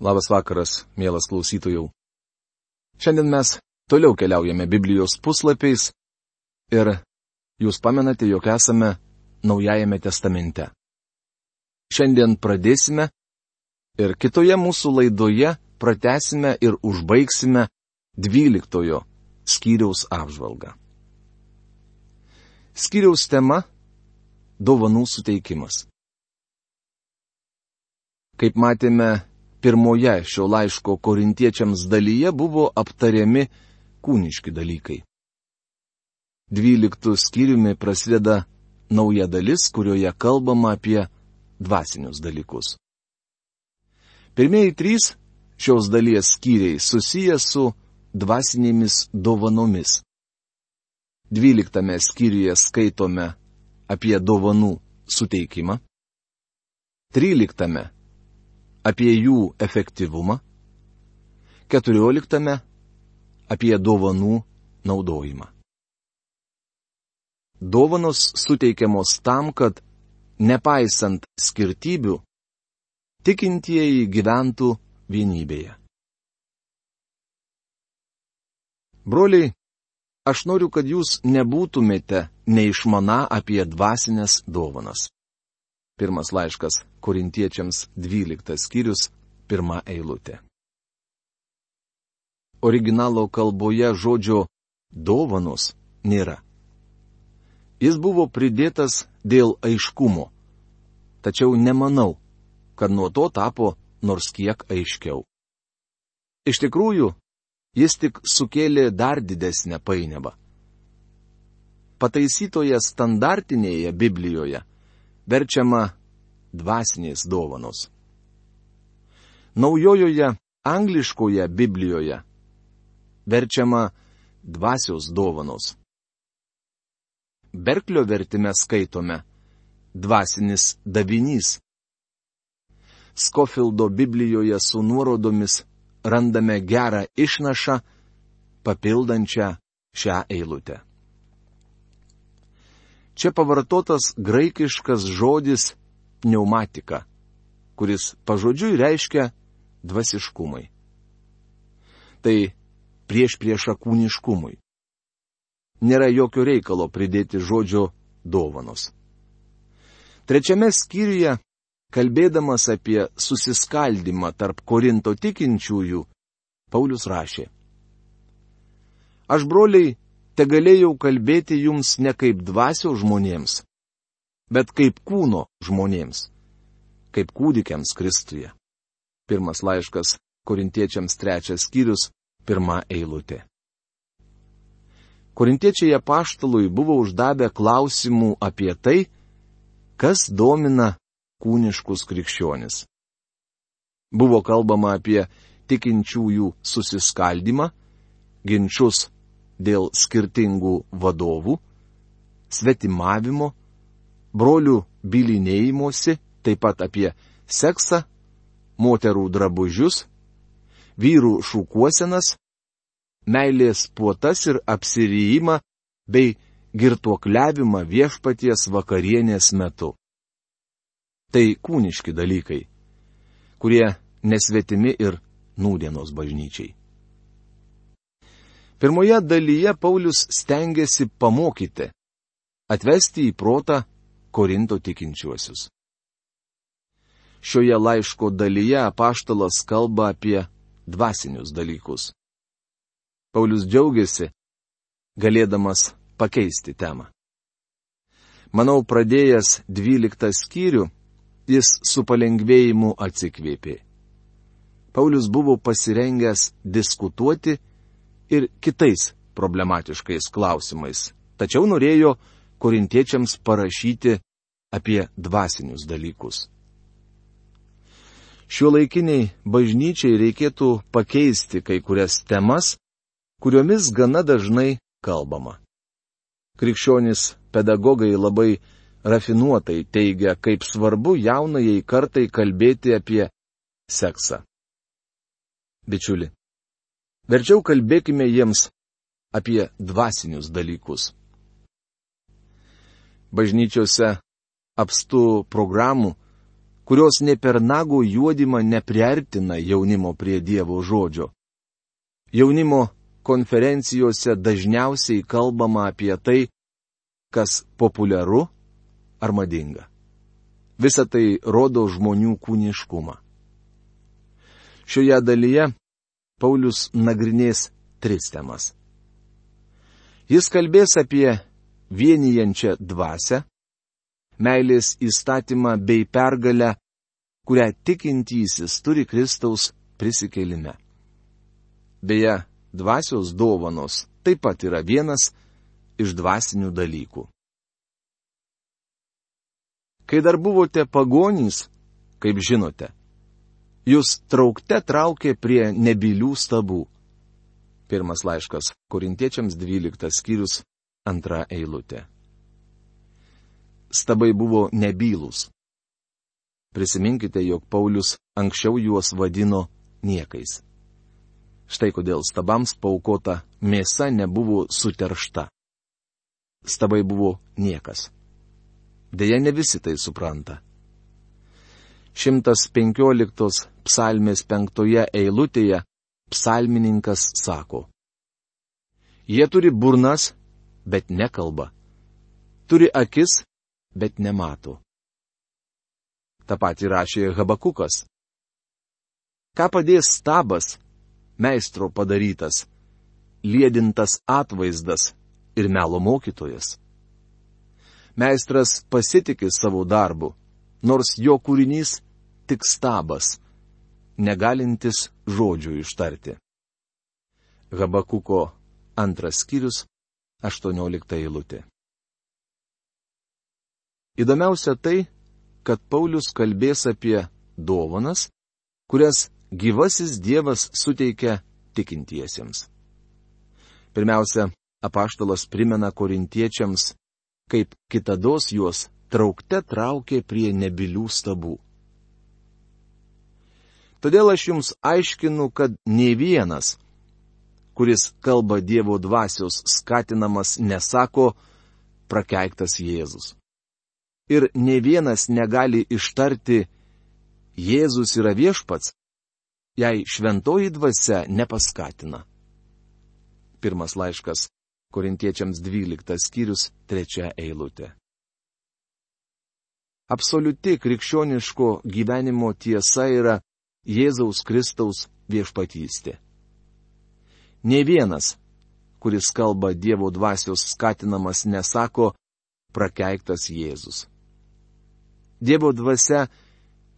Labas vakaras, mielas klausytojų. Šiandien mes toliau keliaujame Biblijos puslapiais ir jūs pamenate, jog esame Naujajame testamente. Šiandien pradėsime ir kitoje mūsų laidoje pratesime ir užbaigsime dvyliktojo skyriaus apžvalgą. Skyriaus tema - dovanų suteikimas. Kaip matėme, pirmoje šio laiško korintiečiams dalyje buvo aptariami kūniški dalykai. Dvyliktų skyriumi prasideda nauja dalis, kurioje kalbama apie dvasinius dalykus. Pirmieji trys šios dalies skyriai susiję su dvasinėmis dovanomis. Dvyliktame skyriuje skaitome apie dovanų suteikimą. Tryliktame apie jų efektyvumą, keturioliktame apie dovanų naudojimą. Dovanos suteikiamos tam, kad, nepaisant skirtybių, tikintieji gyventų vienybėje. Broliai, aš noriu, kad jūs nebūtumėte neišmana apie dvasinės dovanas. Pirmas laiškas korintiečiams 12 skyrius, pirma eilutė. Originalo kalboje žodžio dovanos nėra. Jis buvo pridėtas dėl aiškumo. Tačiau nemanau, kad nuo to tapo nors kiek aiškiau. Iš tikrųjų, jis tik sukėlė dar didesnę painiavą. Pataisytoje standartinėje Biblijoje verčiama dvasinės dovanos. Naujojoje angliškoje Biblijoje verčiama dvasios dovanos. Berklio vertime skaitome dvasinis davinys. Skofildo Biblijoje su nuorodomis randame gerą išnašą, papildančią šią eilutę. Čia pavartotas graikiškas žodis pneumatika, kuris pažodžiui reiškia dvasiškumai. Tai prieš priešą kūniškumui. Nėra jokio reikalo pridėti žodžio dovanos. Trečiame skyriuje, kalbėdamas apie susiskaldimą tarp Korinto tikinčiųjų, Paulius rašė. Aš, broliai, te galėjau kalbėti jums ne kaip dvasio žmonėms, bet kaip kūno žmonėms, kaip kūdikiams Kristuje. Pirmas laiškas Korintiečiams trečias skyrius, pirma eilutė. Korintiečiai apaštalui buvo uždavę klausimų apie tai, kas domina kūniškus krikščionis. Buvo kalbama apie tikinčiųjų susiskaldimą, ginčius dėl skirtingų vadovų, svetimavimo, brolių bilinėjimuose, taip pat apie seksą, moterų drabužius, vyrų šūkuosenas, meilės puotas ir apsirijimą bei girtuokliavimą viešpaties vakarienės metu. Tai kūniški dalykai, kurie nesvetimi ir nūdienos bažnyčiai. Pirmoje dalyje Paulius stengiasi pamokyti, atvesti į protą Korinto tikinčiuosius. Šioje laiško dalyje apaštalas kalba apie dvasinius dalykus. Paulius džiaugiasi, galėdamas pakeisti temą. Manau, pradėjęs dvyliktą skyrių, jis su palengvėjimu atsikvėpė. Paulius buvo pasirengęs diskutuoti ir kitais problematiškais klausimais, tačiau norėjo korintiečiams parašyti apie dvasinius dalykus. Šiuo laikiniai bažnyčiai reikėtų pakeisti kai kurias temas, kuriomis gana dažnai kalbama. Krikščionis pedagogai labai rafinuotai teigia, kaip svarbu jaunajai kartai kalbėti apie seksą. Bičiuli, Verčiau kalbėkime jiems apie dvasinius dalykus. Bažnyčiose apstu programų, kurios ne per nago juodimą nepriartina jaunimo prie Dievo žodžio. Jaunimo konferencijose dažniausiai kalbama apie tai, kas populiaru ar madinga. Visa tai rodo žmonių kūniškumą. Šioje dalyje Paulius nagrinės tris temas. Jis kalbės apie vienijančią dvasę, meilės įstatymą bei pergalę, kurią tikintysis turi Kristaus prisikelime. Beje, dvasios dovanos taip pat yra vienas iš dvasinių dalykų. Kai dar buvote pagonys, kaip žinote, jūs traukte traukė prie nebilių stabų. Pirmas laiškas Korintiečiams 12 skyrius, antra eilutė. Stabai buvo nebylus. Prisiminkite, jog Paulius anksčiau juos vadino niekais. Štai kodėl stabams paukota mėsa nebuvo suteršta. Stabai buvo niekas. Deja, ne visi tai supranta. 115 psalmės penktoje eilutėje psalmininkas sako. Jie turi burnas, bet nekalba. Turi akis, bet nemato. Ta pati rašė Habakukas. Ką padės stabas, meistro padarytas, liedintas atvaizdas ir melo mokytojas. Meistras pasitikė savo darbu, nors jo kūrinys tik stabas, negalintis žodžių ištarti. Habakuko antras skyrius, 18 eilutė. Įdomiausia tai, kad Paulius kalbės apie dovanas, kurias gyvasis Dievas suteikia tikintiesiems. Pirmiausia, apaštalas primena korintiečiams, kaip kitados juos traukte traukė prie nebilių stabų. Todėl aš jums aiškinu, kad ne vienas, kuris kalba Dievo dvasios skatinamas, nesako prakeiktas Jėzus. Ir ne vienas negali ištarti Jėzus yra viešpats, jei šventoji dvasia nepaskatina. Pirmas laiškas Korintiečiams 12 skyrius 3 eilutė. Absoliuti krikščioniško gyvenimo tiesa yra Jėzaus Kristaus viešpatystė. Ne vienas, kuris kalba Dievo dvasios skatinamas, nesako prakeiktas Jėzus. Dievo dvasia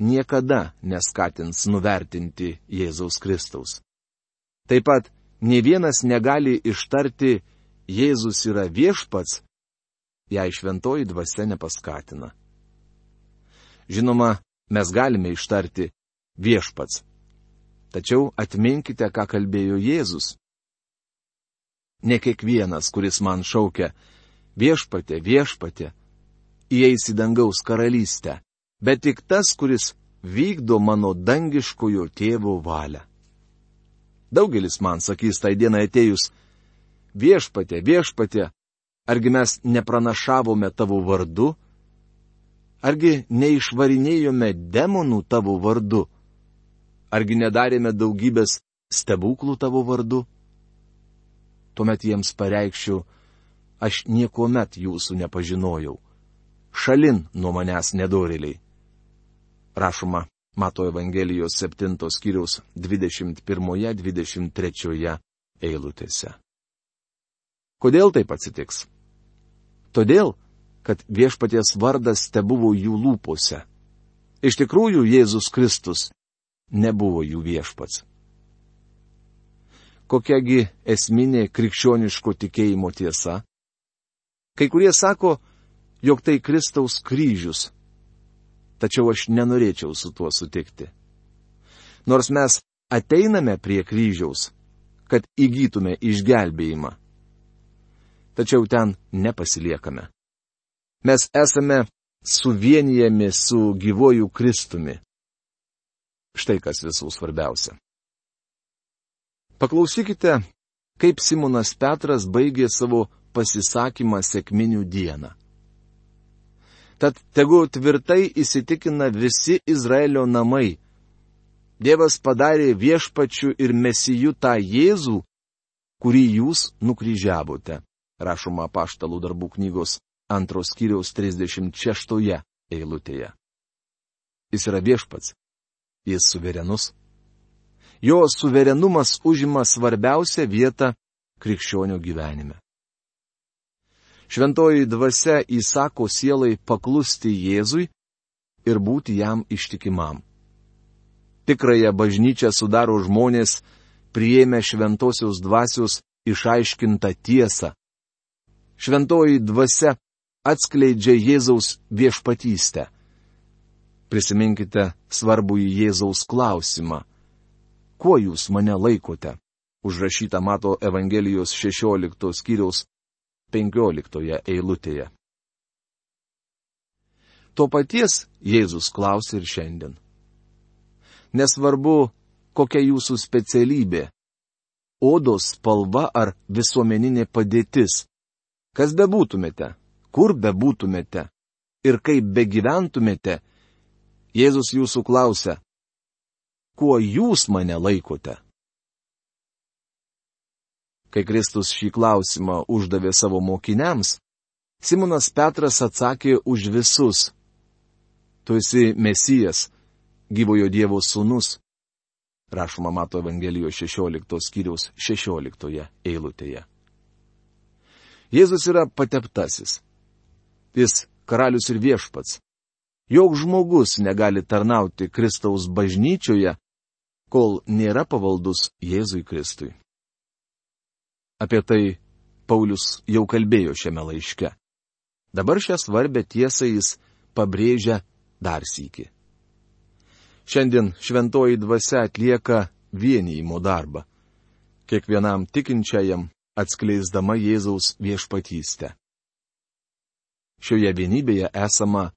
niekada neskatins nuvertinti Jėzaus Kristaus. Taip pat ne vienas negali ištarti Jėzus yra viešpats, jei šventoji dvasia nepaskatina. Žinoma, mes galime ištarti viešpats. Tačiau atminkite, ką kalbėjo Jėzus. Ne kiekvienas, kuris man šaukia viešpatė, viešpatė, įeis į dangaus karalystę bet tik tas, kuris vykdo mano dangiškojo tėvo valią. Daugelis man sakys tai dienai atėjus, viešpatė, viešpatė, argi mes nepranašavome tavo vardu, argi neišvarinėjome demonų tavo vardu, argi nedarėme daugybės stebuklų tavo vardu. Tuomet jiems pareikščiau, aš niekuomet jūsų nepažinojau. Šalin nuo manęs nedoriliai rašoma Mato Evangelijos 7 skyriaus 21-23 eilutėse. Kodėl taip atsitiks? Todėl, kad viešpaties vardas te buvo jų lūpose. Iš tikrųjų, Jėzus Kristus nebuvo jų viešpats. Kokiagi esminė krikščioniško tikėjimo tiesa? Kai kurie sako, jog tai Kristaus kryžius tačiau aš nenorėčiau su tuo sutikti. Nors mes ateiname prie kryžiaus, kad įgytume išgelbėjimą. Tačiau ten nepasiliekame. Mes esame suvienijami su gyvoju Kristumi. Štai kas visų svarbiausia. Paklausykite, kaip Simonas Petras baigė savo pasisakymą sėkminių dieną. Tad tegu tvirtai įsitikina visi Izraelio namai. Dievas padarė viešpačių ir mesijų tą Jėzų, kurį jūs nukryžiavote. Rašoma paštalų darbų knygos antros kiriaus 36 eilutėje. Jis yra viešpats. Jis suverenus. Jo suverenumas užima svarbiausią vietą krikščionių gyvenime. Šventoji dvasia įsako sielai paklusti Jėzui ir būti jam ištikimam. Tikrąją bažnyčią sudaro žmonės, priėmę šventosios dvasios išaiškintą tiesą. Šventoji dvasia atskleidžia Jėzaus viešpatystę. Prisiminkite svarbų į Jėzaus klausimą. Kuo jūs mane laikote? užrašyta Mato Evangelijos 16 skyriaus 15 eilutėje. To paties Jėzus klausia ir šiandien. Nesvarbu, kokia jūsų specialybė - odos spalva ar visuomeninė padėtis. Kas bebūtumėte, kur bebūtumėte ir kaip begyventumėte, Jėzus jūsų klausia, kuo jūs mane laikote? Kai Kristus šį klausimą uždavė savo mokiniams, Simonas Petras atsakė už visus. Tu esi Mesijas, gyvojo Dievo sūnus. Rašoma Mato Evangelijos 16 skyriaus 16 eilutėje. Jėzus yra pateptasis. Jis karalius ir viešpats. Jok žmogus negali tarnauti Kristaus bažnyčioje, kol nėra pavaldus Jėzui Kristui. Apie tai Paulius jau kalbėjo šiame laiške. Dabar šią svarbę tiesą jis pabrėžia dar sįki. Šiandien šventoji dvasia atlieka vienijimo darbą. Kiekvienam tikinčiajam atskleisdama Jėzaus viešpatystę. Šioje vienybėje esama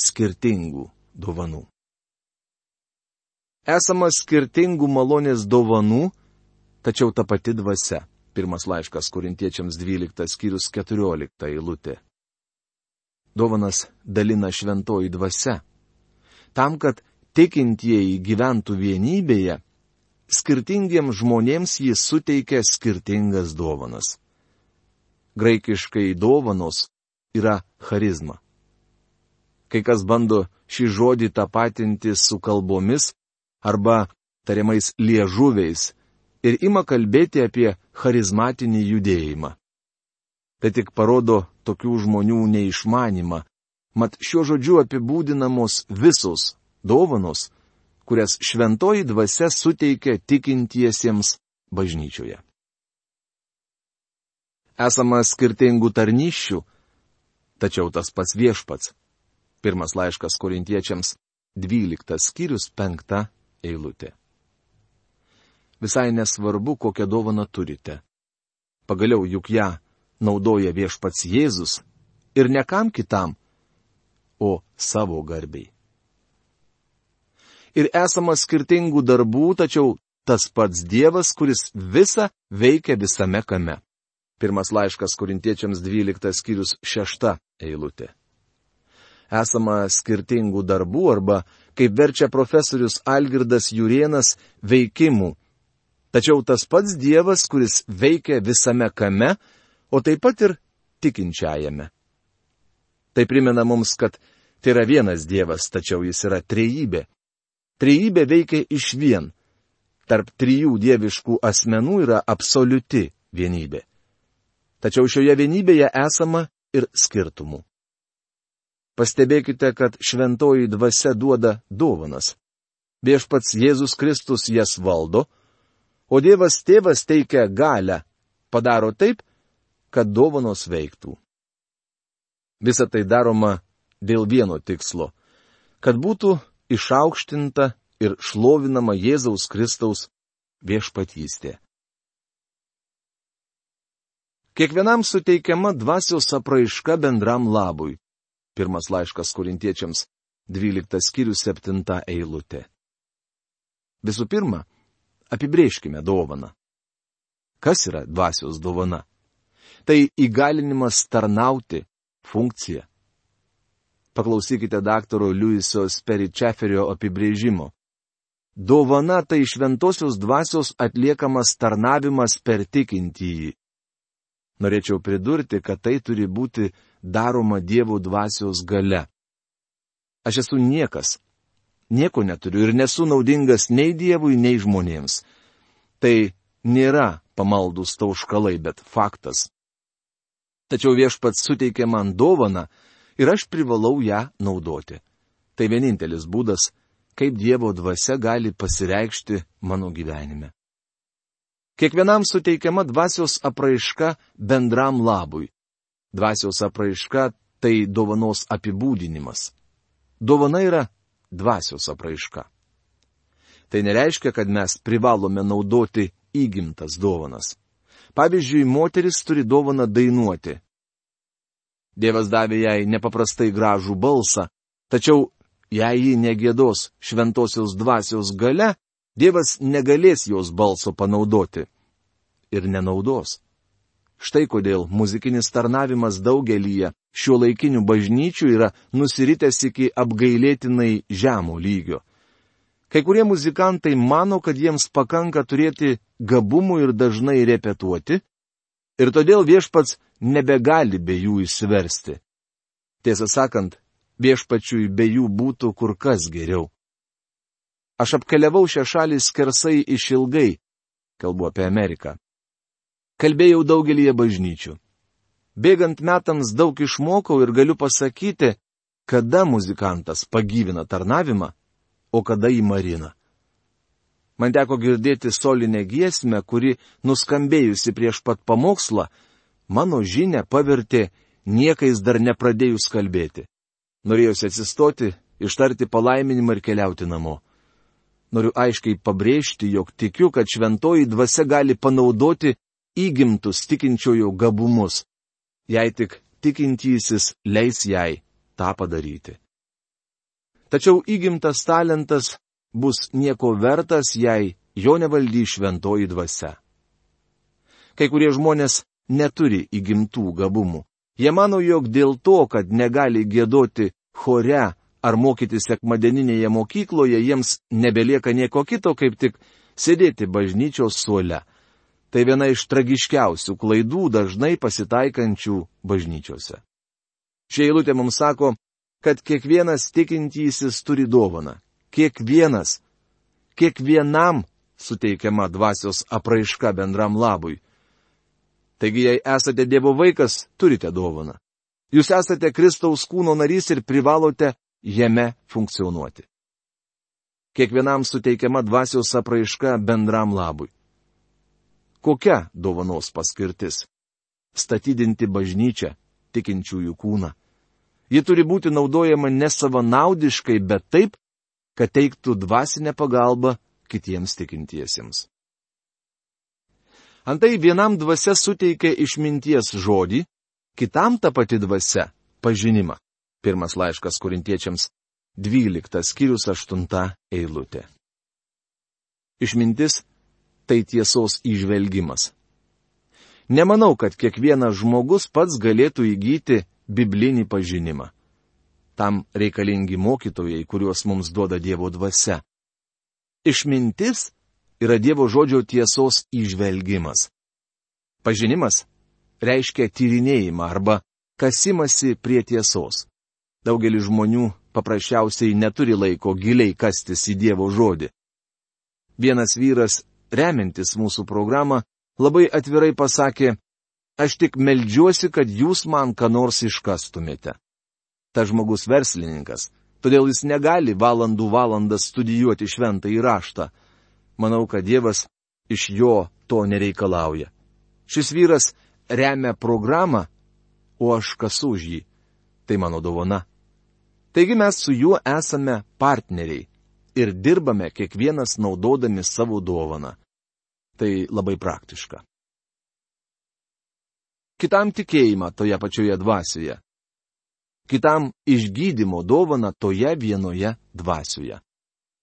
skirtingų dovanų. Esama skirtingų malonės dovanų, tačiau ta pati dvasia. Pirmas laiškas korintiečiams 12 skyrius 14 eilutė. Dovanas dalina šventoji dvasia. Tam, kad tikintieji gyventų vienybėje, skirtingiems žmonėms jis suteikia skirtingas dovanas. Graikiškai dovanos yra charizma. Kai kas bando šį žodį tapatinti su kalbomis arba tariamais liežuviais ir ima kalbėti apie charizmatinį judėjimą. Tai tik parodo tokių žmonių neišmanimą, mat šiuo žodžiu apibūdinamos visos dovanos, kurias šventoji dvasia suteikia tikintiesiems bažnyčioje. Esama skirtingų tarnyščių, tačiau tas pats viešpats. Pirmas laiškas korintiečiams, 12 skyrius 5 eilutė visai nesvarbu, kokią dovaną turite. Pagaliau juk ją naudoja viešpats Jėzus ir ne kam kitam, o savo garbiai. Ir esama skirtingų darbų, tačiau tas pats Dievas, kuris visą veikia visame kame. Pirmas laiškas korintiečiams 12 skyrius 6 eilutė. Esama skirtingų darbų arba, kaip verčia profesorius Algirdas Jurienas, veikimų, Tačiau tas pats Dievas, kuris veikia visame kame, o taip pat ir tikinčiajame. Tai primena mums, kad tai yra vienas Dievas, tačiau jis yra trejybė. Trejybė veikia iš vien. Tarp trijų dieviškų asmenų yra absoliuti vienybė. Tačiau šioje vienybėje esama ir skirtumų. Pastebėkite, kad šventoji dvasia duoda dovanas. Viešpats Jėzus Kristus jas valdo, o Dievas tėvas teikia galę, padaro taip, kad dovanos veiktų. Visa tai daroma dėl vieno tikslo - kad būtų išaukštinta ir šlovinama Jėzaus Kristaus viešpatystė. Kiekvienam suteikiama dvasios apraiška bendram labui. Pirmas laiškas korintiečiams, 12 skyrius 7 eilutė. Visų pirma, Apibrieškime dovaną. Kas yra dvasios dovana? Tai įgalinimas tarnauti, funkcija. Paklausykite daktaro Liuiso Speričeferio apibrėžimo. Dovana tai šventosios dvasios atliekamas tarnavimas per tikintįjį. Norėčiau pridurti, kad tai turi būti daroma Dievo dvasios gale. Aš esu niekas. Nieko neturiu ir nesu naudingas nei Dievui, nei žmonėms. Tai nėra pamaldus tauškalai, bet faktas. Tačiau viešpats suteikė man dovaną ir aš privalau ją naudoti. Tai vienintelis būdas, kaip Dievo dvasia gali pasireikšti mano gyvenime. Kiekvienam suteikiama dvasios apraiška bendram labui. Dvasios apraiška tai dovanos apibūdinimas. Dovana yra dvasios apraiška. Tai nereiškia, kad mes privalome naudoti įgimtas dovanas. Pavyzdžiui, moteris turi dovaną dainuoti. Dievas davė jai nepaprastai gražų balsą, tačiau Jei ji negėdos šventosios dvasios gale, Dievas negalės jos balso panaudoti. Ir nenaudos. Štai kodėl muzikinis tarnavimas daugelyje šio laikinių bažnyčių yra nusiritęs iki apgailėtinai žemo lygio. Kai kurie muzikantai mano, kad jiems pakanka turėti gabumų ir dažnai repetuoti, ir todėl viešpats nebegali be jų įsiversti. Tiesą sakant, viešpačiui be jų būtų kur kas geriau. Aš apkeliavau šią šalį skersai išilgai, kalbu apie Ameriką. Kalbėjau daugelįje bažnyčių. Bėgant metams daug išmokau ir galiu pasakyti, kada muzikantas pagyvina tarnavimą, o kada jį marina. Man teko girdėti solinę giesmę, kuri, nuskambėjusi prieš pat pamokslą, mano žinę pavertė niekais dar nepradėjus kalbėti. Norėjusi atsistoti, ištarti palaiminimą ir keliauti namo. Noriu aiškiai pabrėžti, jog tikiu, kad šventoji dvasia gali panaudoti įgimtus tikinčiojo gabumus, jei tik tikintysis leis jai tą padaryti. Tačiau įgimtas talentas bus nieko vertas, jei jo nevaldys šventoji dvasia. Kai kurie žmonės neturi įgimtų gabumų. Jie mano, jog dėl to, kad negali gėdoti chore ar mokytis sekmadieninėje mokykloje, jiems nebelieka nieko kito, kaip tik sėdėti bažnyčios suole. Tai viena iš tragiškiausių klaidų dažnai pasitaikančių bažnyčiose. Šia eilutė mums sako, kad kiekvienas tikintysis turi dovaną. Kiekvienas. Kiekvienam suteikiama dvasios apraiška bendram labui. Taigi, jei esate Dievo vaikas, turite dovaną. Jūs esate Kristaus kūno narys ir privalote jame funkcionuoti. Kiekvienam suteikiama dvasios apraiška bendram labui. Kokia dovanos paskirtis? Statydinti bažnyčią, tikinčiųjų kūną. Ji turi būti naudojama ne savanaudiškai, bet taip, kad teiktų dvasinę pagalbą kitiems tikintiesiems. Antai vienam dvasia suteikia išminties žodį, kitam ta pati dvasia - pažinimą. Pirmas laiškas korintiečiams 12 skyrius 8 eilutė. Išmintis - tai tiesos išvelgimas. Nemanau, kad kiekvienas žmogus pats galėtų įgyti biblinį pažinimą. Tam reikalingi mokytojai, kuriuos mums duoda Dievo dvasia. Išmintis yra Dievo žodžio tiesos išvelgimas. Pažinimas reiškia tyrinėjimą arba kasimasi prie tiesos. Daugelis žmonių paprasčiausiai neturi laiko giliai kastis į Dievo žodį. Vienas vyras, remiantis mūsų programą, labai atvirai pasakė, aš tik meldžiuosi, kad jūs man ką nors iškastumėte. Ta žmogus verslininkas, todėl jis negali valandų valandas studijuoti šventą įraštą Manau, kad Dievas iš jo to nereikalauja. Šis vyras remia programą, o aš kas už jį. Tai mano dovana. Taigi mes su juo esame partneriai ir dirbame kiekvienas naudodami savo dovaną. Tai labai praktiška. Kitam tikėjimą toje pačioje dvasioje. Kitam išgydymo dovana toje vienoje dvasioje.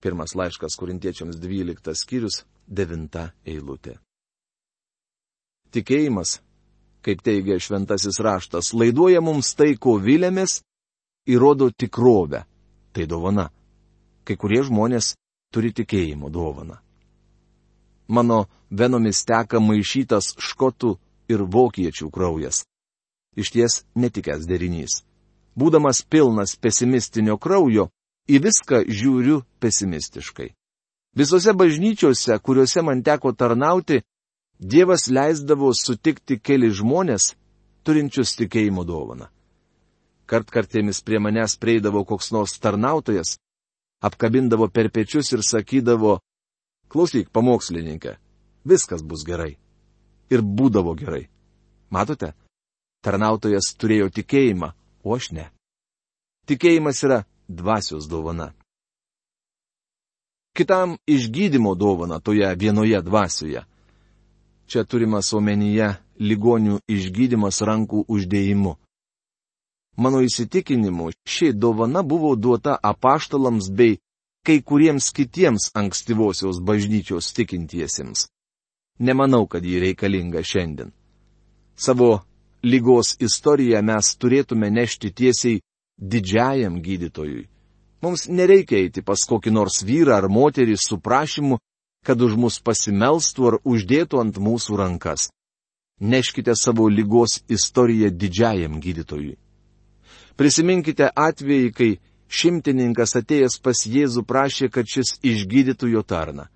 Pirmas laiškas korintiečiams 12 skyrius 9 eilutė. Tikėjimas, kaip teigia šventasis raštas, laiduoja mums tai, ko vilėmės įrodo tikrovę. Tai dovana. Kai kurie žmonės turi tikėjimo dovaną. Mano venomis teka maišytas škotų ir vokiečių kraujas. Iš ties netikęs derinys. Būdamas pilnas pesimistinio kraujo, į viską žiūriu pesimistiškai. Visose bažnyčiose, kuriuose man teko tarnauti, Dievas leisdavo sutikti keli žmonės, turinčius tikėjimo dovaną. Kart kartėmis prie manęs prieidavo koks nors tarnautojas, apkabindavo per pečius ir sakydavo, klausyk, pamokslininkė, viskas bus gerai. Ir būdavo gerai. Matote, tarnautojas turėjo tikėjimą, o aš ne. Tikėjimas yra dvasios dovana. Kitam išgydymo dovana toje vienoje dvasioje. Čia turimas omenyje ligonių išgydymas rankų uždėjimu. Mano įsitikinimu, ši dovana buvo duota apaštalams bei kai kuriems kitiems ankstyvosios bažnyčios tikintiesiems. Nemanau, kad ji reikalinga šiandien. Savo lygos istoriją mes turėtume nešti tiesiai didžiajam gydytojui. Mums nereikia eiti pas kokį nors vyrą ar moterį su prašymu, kad už mus pasimelstų ar uždėtų ant mūsų rankas. Neškite savo lygos istoriją didžiajam gydytojui. Prisiminkite atvejį, kai šimtininkas atėjęs pas Jėzų prašė, kad šis išgydytų jo tarną.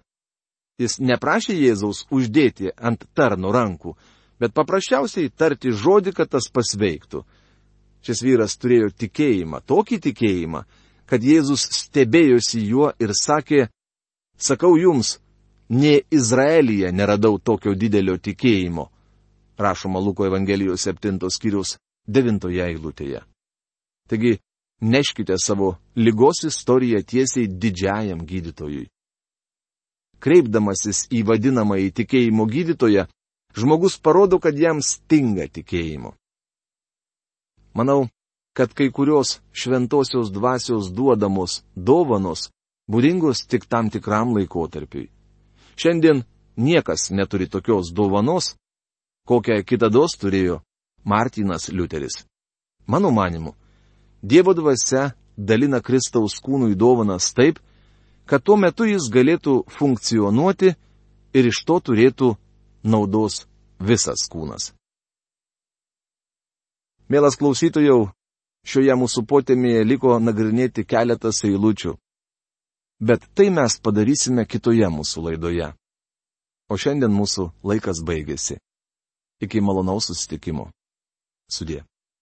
Jis neprašė Jėzaus uždėti ant tarno rankų, bet paprasčiausiai tarti žodį, kad tas pasveiktų. Šis vyras turėjo tikėjimą, tokį tikėjimą, kad Jėzus stebėjosi juo ir sakė, sakau jums, ne Izraelyje neradau tokio didelio tikėjimo. Rašoma Luko Evangelijos 7 skyrius 9 eilutėje. Taigi, neškite savo lygos istoriją tiesiai didžiajam gydytojui. Kreipdamasis į vadinamąjį tikėjimo gydytoją, žmogus parodo, kad jam stinga tikėjimo. Manau, kad kai kurios šventosios dvasios duodamos dovanos būdingos tik tam tikram laikotarpiui. Šiandien niekas neturi tokios dovanos, kokią kitados turėjo Martinas Liuteris. Mano manimu, Dievo dvasia dalina Kristaus kūnui dovanas taip, kad tuo metu jis galėtų funkcionuoti ir iš to turėtų naudos visas kūnas. Mielas klausytojau, šioje mūsų potėmėje liko nagrinėti keletas eilučių. Bet tai mes padarysime kitoje mūsų laidoje. O šiandien mūsų laikas baigėsi. Iki malonaus susitikimo. Sudė.